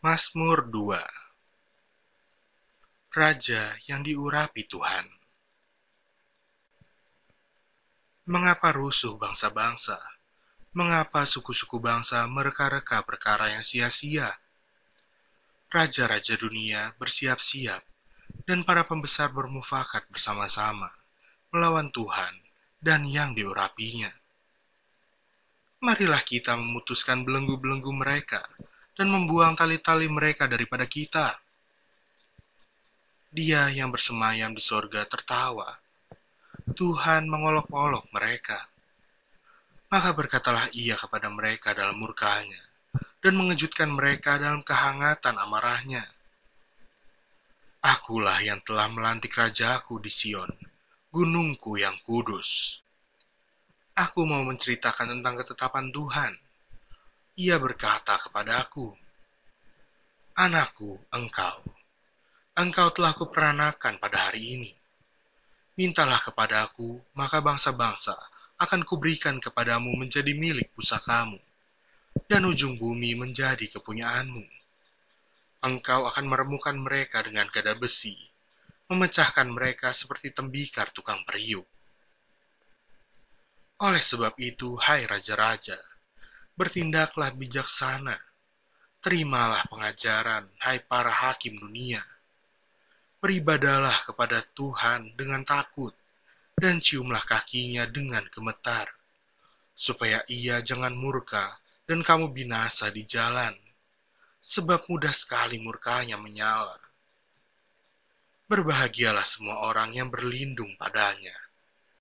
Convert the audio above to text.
Mazmur 2 Raja yang diurapi Tuhan Mengapa rusuh bangsa-bangsa? Mengapa suku-suku bangsa mereka-reka perkara yang sia-sia? Raja-raja dunia bersiap-siap, dan para pembesar bermufakat bersama-sama melawan Tuhan dan yang diurapinya. Marilah kita memutuskan belenggu-belenggu mereka dan membuang tali-tali mereka daripada kita. Dia yang bersemayam di sorga tertawa. Tuhan mengolok-olok mereka. Maka berkatalah ia kepada mereka dalam murkanya dan mengejutkan mereka dalam kehangatan amarahnya. Akulah yang telah melantik rajaku di Sion, gunungku yang kudus. Aku mau menceritakan tentang ketetapan Tuhan. Ia berkata kepada aku, Anakku, engkau, engkau telah kuperanakan pada hari ini. Mintalah kepadaku, maka bangsa-bangsa akan kuberikan kepadamu menjadi milik pusakamu, dan ujung bumi menjadi kepunyaanmu. Engkau akan meremukan mereka dengan gada besi, memecahkan mereka seperti tembikar tukang periuk. Oleh sebab itu, hai raja-raja, bertindaklah bijaksana, terimalah pengajaran, hai para hakim dunia. Beribadalah kepada Tuhan dengan takut, dan ciumlah kakinya dengan gemetar, supaya ia jangan murka dan kamu binasa di jalan, sebab mudah sekali murkanya menyala. Berbahagialah semua orang yang berlindung padanya,